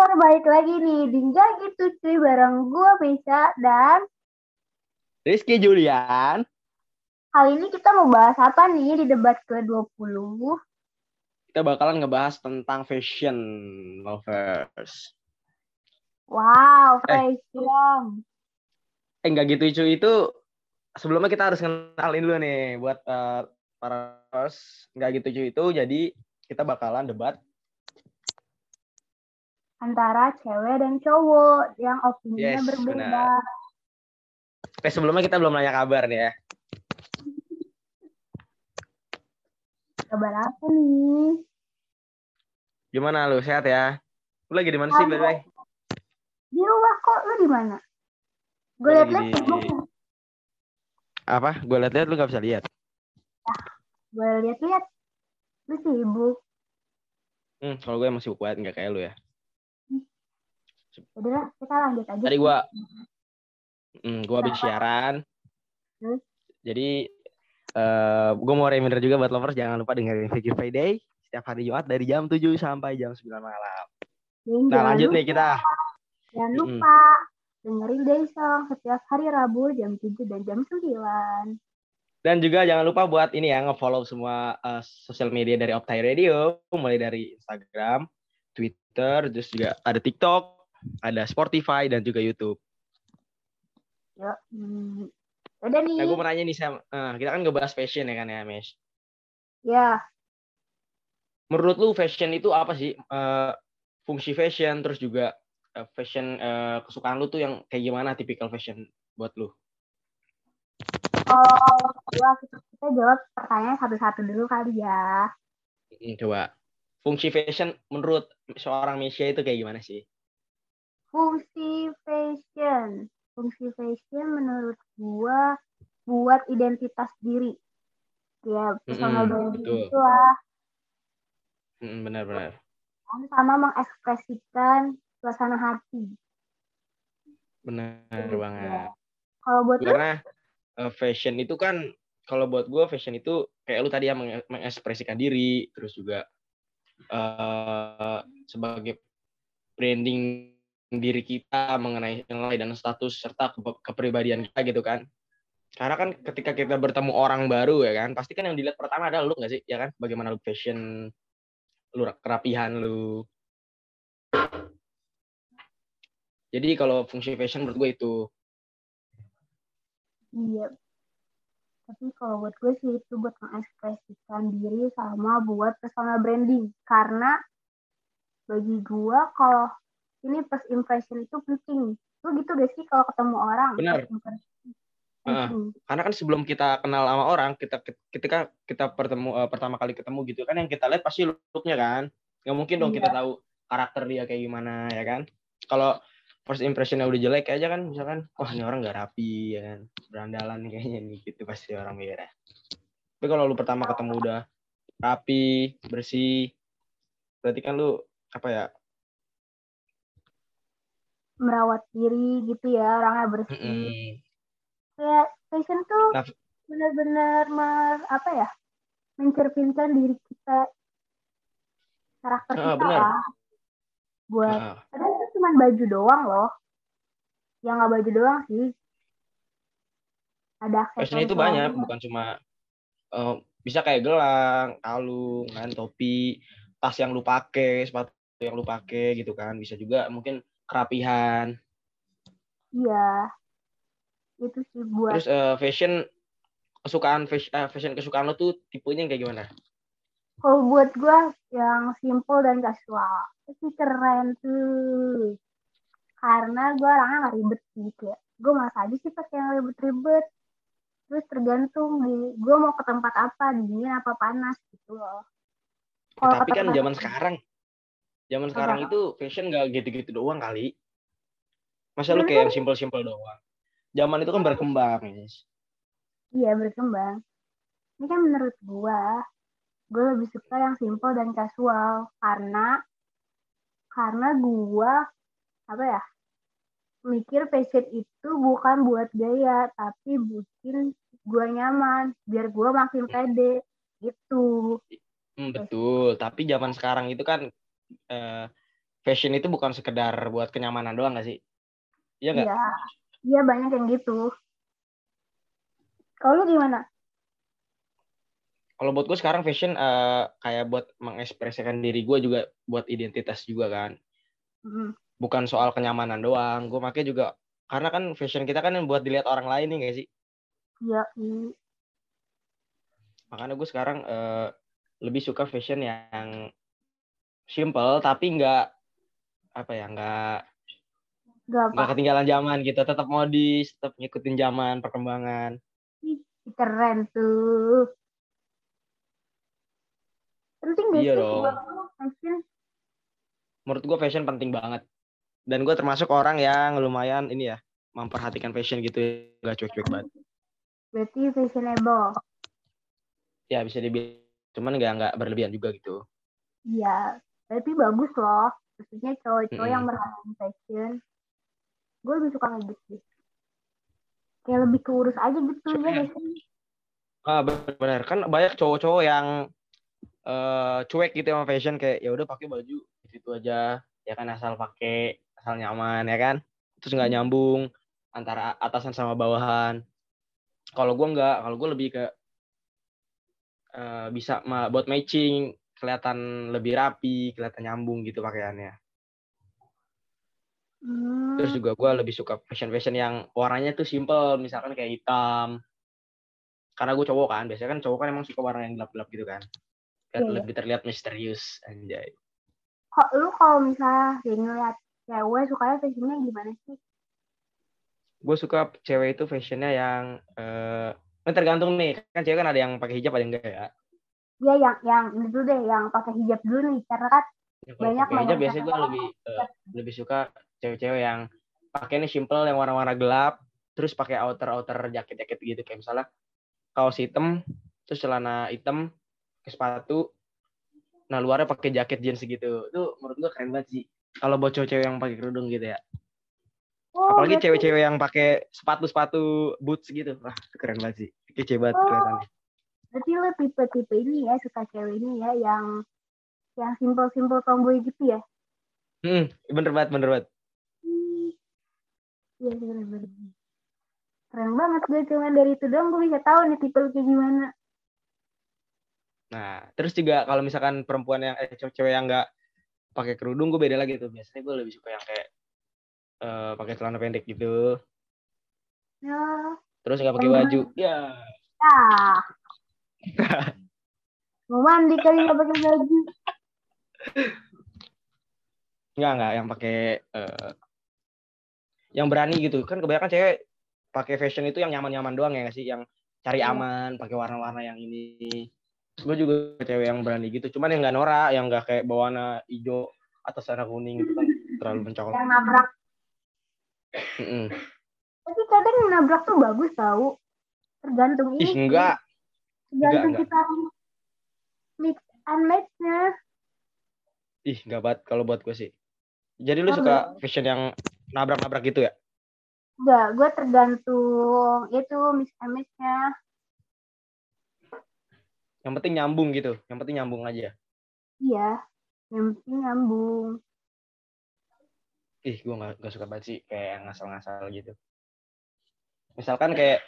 Lover balik lagi nih di Nggak Gitu Cuy bareng gue Bisa dan Rizky Julian. kali ini kita mau bahas apa nih di debat ke-20? Kita bakalan ngebahas tentang fashion lovers. Wow, Eh. fashion. Eh nggak gitu cuy itu sebelumnya kita harus kenalin dulu nih buat eh, para lovers nggak gitu cuy itu jadi kita bakalan debat Antara cewek dan cowok yang opininya Yes, berbeda. benar. Eh sebelumnya kita belum nanya kabar nih ya. Kabar apa nih? Gimana lu sehat ya? Lu lagi di mana sih way? Di rumah kok, lu di mana? Gue liat-liat di-. Apa? Gue liat-liat lu nggak bisa lihat. Gue liat-liat. Lu sibuk. Hmm, kalau gue emang sibuk banget nggak kayak lu ya. Udah lah, kita lanjut aja. Tadi gua hmm, gua habis siaran. Terus? Jadi eh gue mau reminder juga buat lovers jangan lupa dengerin Vicky Friday setiap hari Jumat dari jam 7 sampai jam 9 malam. Dan Nah, lanjut lupa- nih kita. Jangan lupa dengerin Daysong setiap hari Rabu jam 7 dan jam 9. Dan juga jangan lupa buat ini ya nge-follow semua eh, sosial media dari Optai Radio mulai dari Instagram, Twitter, terus juga ada TikTok, ada Spotify dan juga YouTube. Yuk. Hmm. Udah nih. Nah, gue mau nanya nih Sam, Eh, kita kan ngebahas fashion ya kan ya, Mesh. Ya, menurut lu fashion itu apa sih Eh, fungsi fashion terus juga eh, fashion eh, kesukaan lu tuh yang kayak gimana tipikal fashion buat lu kalau gua kita, kita jawab pertanyaan satu-satu dulu kali ya. Hmm, coba fungsi fashion menurut seorang Mesia itu kayak gimana sih Fungsi fashion. Fungsi fashion menurut gua buat identitas diri. Ya, personal Mm-mm, branding betul. itu lah. Hmm, benar-benar Kan Sama mengekspresikan suasana hati. benar banget ya. Kalau buat lu, karena eh, fashion itu kan kalau buat gue fashion itu kayak lu tadi ya menge- mengekspresikan diri terus juga eh sebagai branding diri kita mengenai nilai dan status serta ke- kepribadian kita gitu kan. Karena kan ketika kita bertemu orang baru ya kan pasti kan yang dilihat pertama adalah lu nggak sih? Ya kan? Bagaimana lu fashion lu kerapihan lu. Jadi kalau fungsi fashion menurut gue itu. Iya. Tapi kalau buat gue sih itu buat mengekspresikan diri sama buat personal branding. Karena bagi gue kalau ini first impression itu penting. Lu gitu gak sih kalau ketemu orang? Benar. penting. karena kan sebelum kita kenal sama orang kita ketika kita pertemu eh, pertama kali ketemu gitu kan yang kita lihat pasti looknya kan nggak mungkin dong kita Iya. tahu karakter dia kayak gimana ya kan kalau first impressionnya udah jelek aja kan misalkan wah ini orang nggak rapi ya kan berandalan kayaknya nih gitu pasti orang mikirnya tapi kalau lu pertama ketemu udah rapi bersih berarti kan lu apa ya Merawat diri gitu ya, orangnya bersih. mm-mm, Kayak fashion tuh Nah. benar-benar mer- apa ya? Mencerminkan diri kita karakter Ah, kita benar. lah. Buat ah, Padahal itu cuma baju doang loh. Yang nggak baju doang sih. Ada fashion itu banyak lainnya. bukan cuma eh, bisa kayak gelang kalung kan topi tas yang lu pakai sepatu yang lu pakai gitu kan bisa juga mungkin kerapihan Iya. Itu sih buat terus eh, fashion kesukaan fashion, fashion kesukaan lu tuh tipenya kayak gimana kalau buat gua yang simple dan casual. Itu keren tuh. Karena gua orangnya nggak ribet sih kayak gue masa aja sih pakai yang ribet-ribet. Terus tergantung di gue mau ke tempat apa, dingin apa panas gitu loh. Kalau tapi kan zaman sekarang zaman sekarang Apa? itu fashion gak gitu-gitu doang kali masa lu kayak yang simple-simple doang zaman itu kan berkembang guys Iya berkembang. Ini kan menurut gua, gua lebih suka yang simple dan casual karena karena gua apa ya mikir fashion itu bukan buat gaya tapi bikin gua nyaman biar gua makin pede gitu. Hmm, betul. Tapi zaman sekarang itu kan eh, fashion itu bukan sekedar buat kenyamanan doang gak sih? Iya nggak? Iya, iya banyak yang gitu. Kalau lu gimana? Kalau buat gue sekarang fashion uh, kayak buat mengekspresikan diri gue juga buat identitas juga kan. Hmm. Bukan soal kenyamanan doang. Gue makanya juga karena kan fashion kita kan yang buat dilihat orang lain nih gak sih? Iya. iya. Makanya gue sekarang uh, lebih suka fashion yang simple tapi nggak apa ya nggak nggak ketinggalan zaman gitu. Tetap modis tetap ngikutin zaman perkembangan. Keren tuh. Penting gak iya dong. fashion? Menurut gue fashion penting banget. Dan gue termasuk orang yang lumayan ini ya memperhatikan fashion gitu gak cuek-cuek banget. Berarti fashionable. Ya bisa dibilang. Cuman nggak nggak berlebihan juga gitu. Iya tapi bagus loh. Maksudnya cowok-cowok -hmm. yang merhatiin fashion. Gue lebih suka kayak gitu kayak lebih keurus aja gitu ya ah benar kan banyak cowok-cowok yang uh, cuek gitu sama fashion. Kayak ya udah pakai baju itu aja. Ya kan asal pakai asal nyaman ya kan? Terus nggak hmm. nyambung antara atasan sama bawahan. Kalau gue nggak. Kalau gue lebih ke uh, bisa buat matching kelihatan lebih rapi kelihatan nyambung gitu pakaiannya Hmm. Terus juga gue lebih suka fashion-fashion yang warnanya tuh simple, misalkan kayak hitam. Karena gue cowok kan, biasanya kan cowok kan emang suka warna yang gelap-gelap gitu kan. Biar yeah. lebih terlihat misterius, anjay. Kok lu kalau misalnya ya ngeliat cewek sukanya fashionnya gimana sih? Gue suka cewek itu fashionnya yang eh uh, tergantung nih, kan cewek kan ada yang pakai hijab ada yang enggak ya. Iya yang yang itu deh yang pakai hijab dulu nih karena kan ya, banyak hijab biasanya gue lebih uh, lebih suka cewek-cewek yang pakai ini simple yang warna-warna gelap terus pakai outer outer jaket jaket gitu. Kayak misalnya kaos hitam terus celana hitam ke sepatu. Nah luarnya pakai jaket jeans gitu. Itu menurut gua keren banget sih. Kalau buat cewek-cewek yang pakai kerudung gitu ya. Oh, apalagi cewek-cewek yang pakai sepatu-sepatu boots gitu. Wah keren banget sih. Kece banget oh. kelihatannya berarti lo tipe-tipe ini ya suka cewek ini ya yang yang simple-simple tomboy gitu ya hmm bener banget bener banget Iya benar-benar. Keren banget gue cuma dari itu doang gue bisa tahu nih tipe kayak gimana. Nah, terus juga kalau misalkan perempuan yang eh cewek yang nggak pakai kerudung gue beda lagi tuh. Biasanya gue lebih suka yang kayak uh, pakai celana pendek gitu. Ya. Terus nggak pakai baju. Ya. Ya. Mau mandi kali nggak pakai baju. Enggak, enggak. Yang pakai uh, yang berani gitu. Kan kebanyakan cewek pakai fashion itu yang nyaman-nyaman doang ya gak sih? Yang cari iya. aman pakai warna-warna yang ini. Gue juga cewek yang berani gitu. Cuman yang nggak norak yang nggak kayak bawana hijau atau warna kuning gitu kan. Terlalu mencolok yang nabrak. Mm -mm. tapi kadang nabrak tuh bagus tau. Tergantung ini Ih, enggak tergantung kita mix and matchnya ih enggak banget kalau buat gue sih jadi lu oh, suka fashion yang nabrak-nabrak gitu ya? Enggak, gue tergantung itu miss nya Yang penting nyambung gitu, yang penting nyambung aja. Iya, yang penting nyambung. Ih, gue gak, gak suka banget sih kayak ngasal-ngasal gitu. Misalkan kayak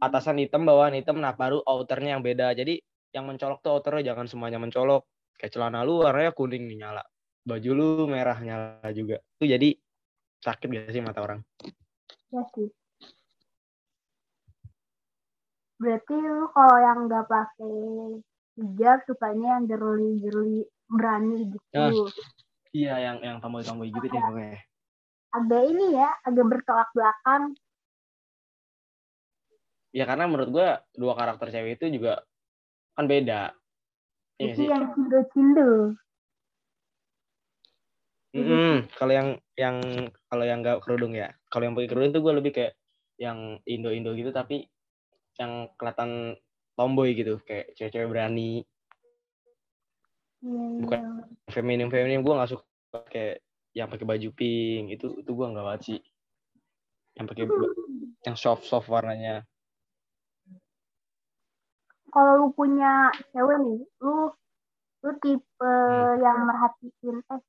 atasan hitam, bawahan hitam, nah baru outernya yang beda. Jadi yang mencolok tuh outernya jangan semuanya mencolok. Kayak celana lu warnanya kuning nih nyala. Baju lu merah nyala juga. Tuh jadi sakit gak sih mata orang? Ya sih. Berarti lu kalau yang nggak pakai hijab sukanya yang girly-girly berani gitu. Oh, iya, yang yang tomboy-tomboy gitu deh pokoknya. Agak ini ya, agak bertolak belakang. Ya karena menurut gue dua karakter cewek itu juga kan beda. Iya itu yang cindo-cindo. Mm -hmm. Kalau yang yang kalau yang nggak kerudung ya. Kalau yang pakai kerudung itu gue lebih kayak yang Indo-Indo gitu tapi yang kelihatan tomboy gitu kayak cewek-cewek berani. Yeah, Bukan yeah. feminim feminim gue nggak suka kayak yang pakai baju pink itu itu gue nggak banget sih. Yang pakai yang soft soft warnanya. Kalau lu punya cewek nih, lu lu tipe hmm. yang merhatiin eh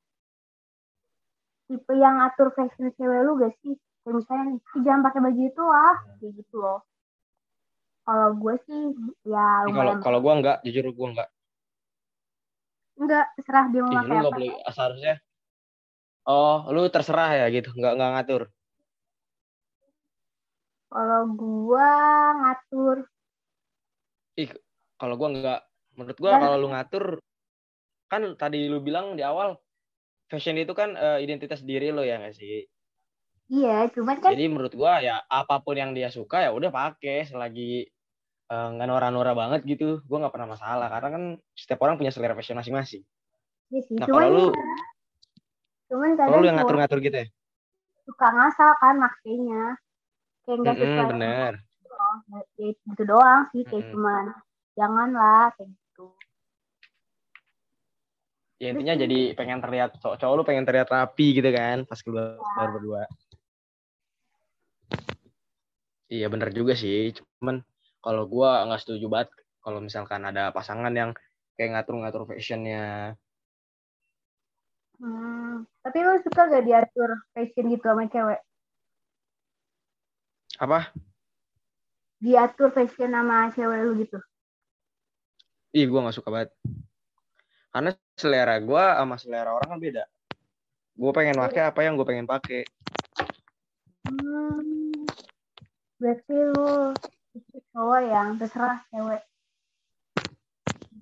tipe yang ngatur fashion cewek lu gak sih? Kayak misalnya nih, "Ih, jangan pakai baju itu ah, kayak gitu loh. Kalau gue sih ya kalau kalau gue enggak jujur gue enggak enggak terserah dia mau pakai apa. boleh seharusnya oh lu terserah ya gitu nggak nggak ngatur Kalau gua ngatur kalau gue enggak menurut gue Dan- kalau lu ngatur kan tadi lu bilang di awal fashion itu kan eh, identitas diri lo ya nggak sih? Iya, cuman kan jadi menurut gue ya apa pun yang dia suka ya udah pakai selagi eh, nggak nora-nora banget gitu gue nggak pernah masalah karena kan setiap orang punya selera fashion masing-masing. Iya sih, nah cuman kalau lu cuman kalau lu yang suka- ngatur-ngatur gitu ya? suka ngasal kan makainya. Kayak enggak Mm-mm, sesuai bener ya gitu doang sih kayak Mm-mm. cuman janganlah kayak gitu. ya intinya jadi pengen terlihat cowok cowok lu pengen terlihat rapi gitu kan pas keluar keluar berdua iya bener juga sih cuman kalau gua nggak setuju banget kalau misalkan ada pasangan yang kayak ngatur-ngatur fashionnya Hmm, tapi lu suka gak diatur fashion gitu sama cewek? apa Diatur fashion sama cewek lu gitu? ih gua nggak suka banget karena selera gua sama selera orang kan beda gua pengen pakai apa yang gue pengen pakai Hmm, berarti lu cowok yang terserah cewek.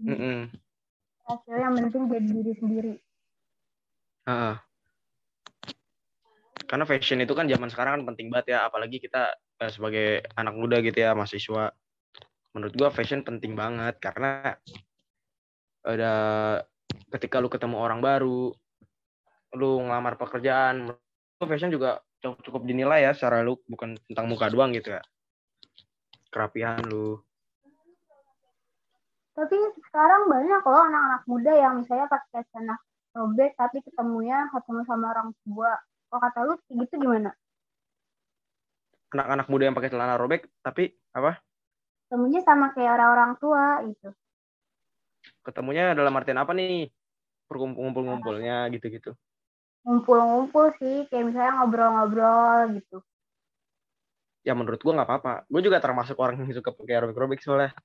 Mm-mm. Terserah cewek yang penting jadi diri sendiri. Heeh. Karena fashion itu kan zaman sekarang kan penting banget ya, apalagi kita sebagai anak muda gitu ya, mahasiswa. Menurut gua fashion penting banget karena ada ketika lu ketemu orang baru, lu ngelamar pekerjaan, gua fashion juga cukup, dinilai ya secara lu bukan tentang muka doang gitu ya. Kerapihan lu. Tapi sekarang banyak loh anak-anak muda yang misalnya pakai celana robek tapi ketemunya ketemu sama orang tua. Kalau kata lu gitu gimana? Anak-anak muda yang pakai celana robek tapi apa? Ketemunya sama kayak orang-orang tua gitu. Ketemunya dalam artian apa nih? Perkumpul-ngumpul-ngumpulnya gitu-gitu. Ngumpul-ngumpul sih, kayak misalnya ngobrol-ngobrol gitu. ya menurut gua nggak apa-apa. Gue juga termasuk orang yang suka pakai aerobik-aerobik soalnya.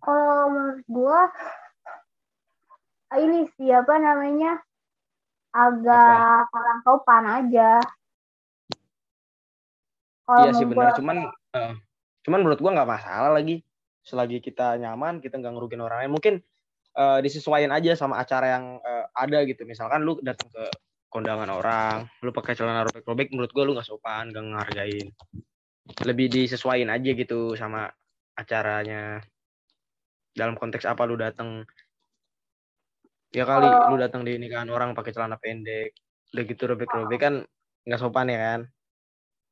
Kalau menurut gua ini siapa namanya agak kurang sopan aja. Kalau iya sih benar. Cuman, eh, cuman menurut gua nggak masalah lagi. Selagi kita nyaman, kita nggak ngerugin orang lain. Mungkin eh, disesuaikan aja sama acara yang eh, ada gitu. Misalkan lu datang ke kondangan orang, lu pakai celana robek-robek, menurut gua lu nggak sopan, nggak ngehargain. Lebih disesuaikan aja gitu sama acaranya. Dalam konteks apa lu datang? Ya kali Oh. lu datang di nikahan orang pakai celana pendek, udah gitu robek-robek kan nggak sopan ya kan?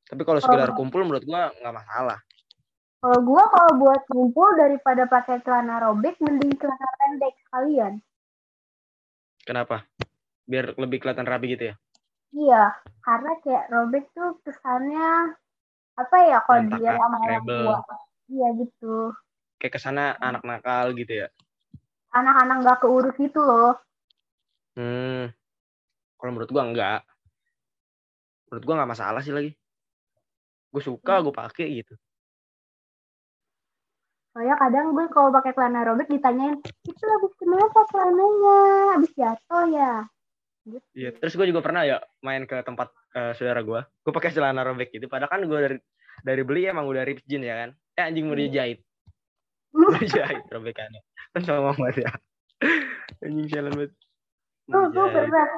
Tapi kalau sekedar Oh. kumpul menurut gua nggak masalah. Kalau gua kalau buat ngumpul daripada pakai celana robek mending celana pendek sekalian. Kenapa? Biar lebih kelihatan rapi gitu ya? Iya, karena kayak robek tuh kesannya apa ya kalau dia sama orang rebel. tua. Iya gitu. Kayak ke sana anak nakal gitu ya? Anak-anak nggak keurus gitu loh. Hmm. Kalau menurut gua enggak. Menurut gua nggak masalah sih lagi. Gue suka, gue pakai gitu. Soalnya kadang gue kalau pakai celana robek ditanyain, itu habis kenapa celananya? Habis jatuh ya? Gitu. Iya. Terus gue juga pernah ya main ke tempat eh, saudara gue. Gue pakai celana robek gitu. Padahal kan gue dari dari beli emang udah rips jeans ya kan. Eh anjing mau dijahit. Mau dijahit robekannya. Kan sama banget ya. anjing sialan banget. Gue Dijahit. pernah,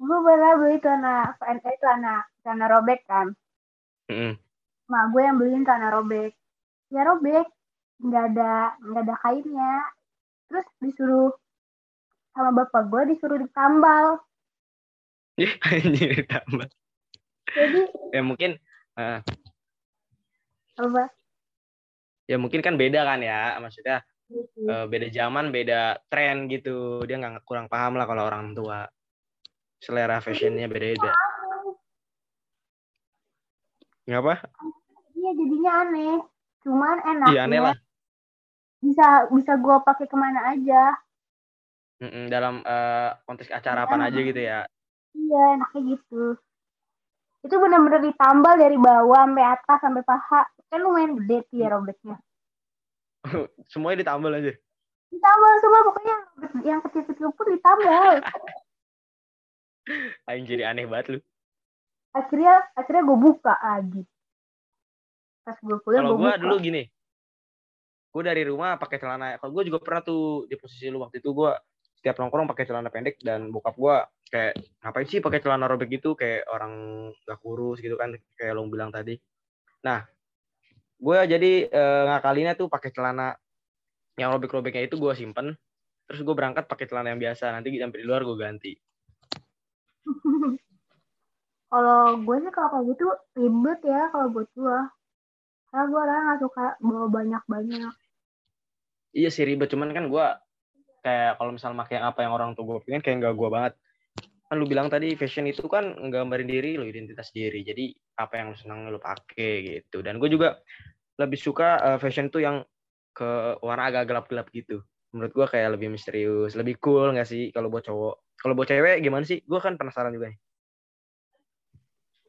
gue pernah beli celana, eh, celana, celana robek kan. Mm-mm. Mak gue yang beliin celana robek. Ya robek, nggak ada nggak ada kainnya. Terus disuruh sama bapak gue disuruh ditambal. Ih, anjing ditambah. Jadi Ya mungkin eh, apa? ya mungkin kan beda kan ya. Maksudnya eh, beda zaman, beda tren gitu. Dia nggak kurang paham lah kalau orang tua. Selera fashionnya beda-beda. Ngapa? Iya jadinya aneh. Cuman enaknya Iya aneh lah. bisa bisa gue pakai ke mana aja. Mm-mm, dalam eh, konteks acara apa aja gitu ya. iya enaknya gitu itu bener-bener ditambal dari bawah sampai atas sampai paha kan lumayan gede tuh ya robeknya Semuanya ditambal aja. ditambal semua pokoknya yang kecil-kecil pun ditambal Aing jadi aneh banget lu. akhirnya akhirnya gue buka lagi pas gue kuliah Kalau gue dulu gini. Gue dari rumah pakai celana. Kalau gue juga pernah tuh di posisi lu waktu itu gua setiap nongkrong pakai celana pendek dan bokap gua kayak ngapain sih pakai celana robek gitu kayak orang gak kurus gitu kan kayak lo bilang tadi. Nah, gue jadi eh, ngakalinnya tuh pakai celana yang robek-robeknya itu gue simpen. Terus gue berangkat pakai celana yang biasa. Nanti sampai di luar gue ganti. kalau gue sih kalau kayak gitu ribet ya kalau buat gue karena gue orang nggak suka bawa banyak-banyak Iya sih ribet, cuman kan gua kayak kalau misal pakai apa yang orang tua gue pengen kayak nggak gua banget. Kan lu bilang tadi fashion itu kan nggambarin diri lu identitas diri. Jadi apa yang lu senang lu pakai gitu. Dan gue juga lebih suka eh, fashion tuh yang ke warna agak gelap-gelap gitu. Menurut gua kayak lebih misterius, lebih cool nggak sih kalau buat cowok. Kalau buat cewek gimana sih? Gua kan penasaran juga nih.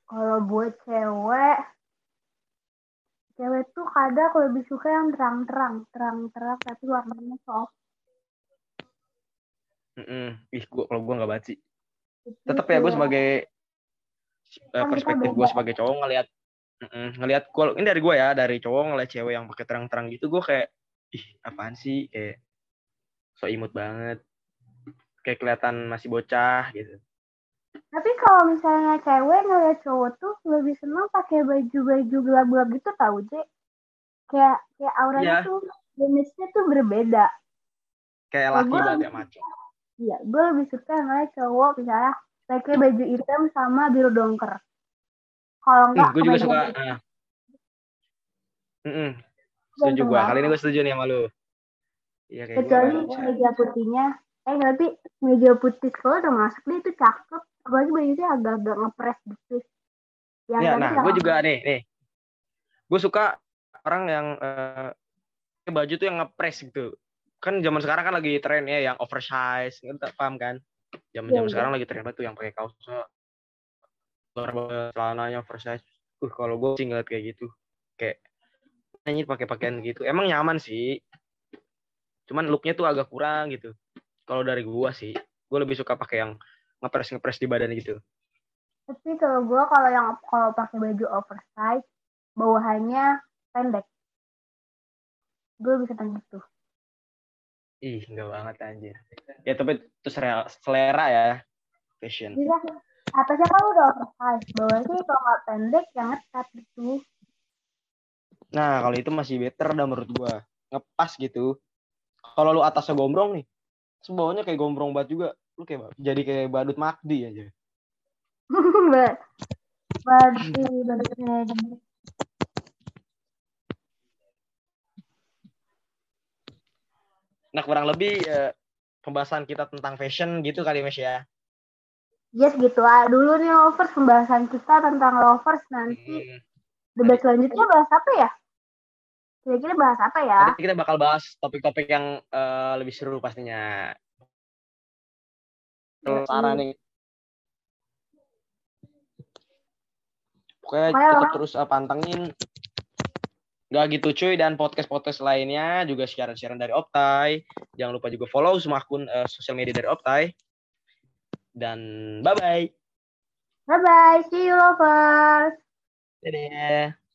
kalau buat cewek cewek tuh kadang aku lebih suka yang terang-terang terang-terang tapi warnanya soft Mm-mm. Ih, gua kalau gua nggak. Itu Tetap ya gue kayak- sebagai eh, Kan perspektif gue beda. sebagai cowok ngelihat mm, ngelihat kalau ini dari gue ya dari cowok ngeliat cewek yang pakai terang-terang gitu gue kayak ih apaan sih kayak so imut banget kayak kelihatan masih bocah gitu tapi kalau misalnya cewek ngeliat cowok tuh lebih seneng pakai baju-baju gelap-gelap gitu tau Je kayak kayak auranya Iya. tuh image-nya tuh berbeda kayak laki banget ya maco Iya, gue lebih suka ngeliat cowok misalnya pakai baju hitam sama biru dongker. Kalau enggak, gue juga suka putih. ah. Mm-mm. setuju gue kali ini gue setuju nih sama lu iya kayak Kecuali meja putihnya. Eh, tapi meja putih kalau udah masuk dia itu cakep. Apalagi bajunya agak-agak ngepres gitu. Yang ya tadi nah yang- gue juga nih nih. Gue suka orang yang pakai baju tuh yang ngepres gitu. Kan zaman sekarang kan lagi tren ya yang oversize nggak tak paham kan? Zaman zaman iya. sekarang lagi tren banget tuh yang pakai banget, celananya oversize. Uh kalau gue sih ngeliat kayak gitu. Kayak ini pakai pakaian gitu. Emang nyaman sih. Cuman looknya tuh agak kurang gitu. Kalau dari gua sih gue lebih suka pakai yang ngepres ngepres di badan gitu Tapi kalau gue kalau yang kalau pakai baju oversize, bawahannya pendek. Gue bisa seneng gitu. ih enggak banget anjir ya tapi itu selera, ya fashion Bisa atasnya kan udah oversize, bawahnya kalau nggak pendek yang ngetat gitu. Nah, kalau itu masih better dah menurut gua. Ngepas gitu. Kalau lu atasnya gombrong nih, terus bawahnya kayak gombrong banget juga. Lu kayak jadi kayak badut makdi aja. Mbak. Berarti badutnya Nah, kurang lebih eh, pembahasan kita tentang fashion gitu kali Mes ya. Yes gitu lah. Dulu nih lovers pembahasan kita tentang lovers nanti Hmm. debat selanjutnya bahas apa ya? Kira-kira bahas apa ya? Nanti kita bakal bahas topik-topik yang eh, lebih seru pastinya. Yoi. Sarah nih. Pokoknya terus eh, pantengin Gak gitu cuy dan podcast-podcast lainnya juga siaran-siaran dari Optai. Jangan lupa juga follow semua akun eh, sosial media dari Optai. Dan bye-bye. Bye bye, see you lovers. Dadah.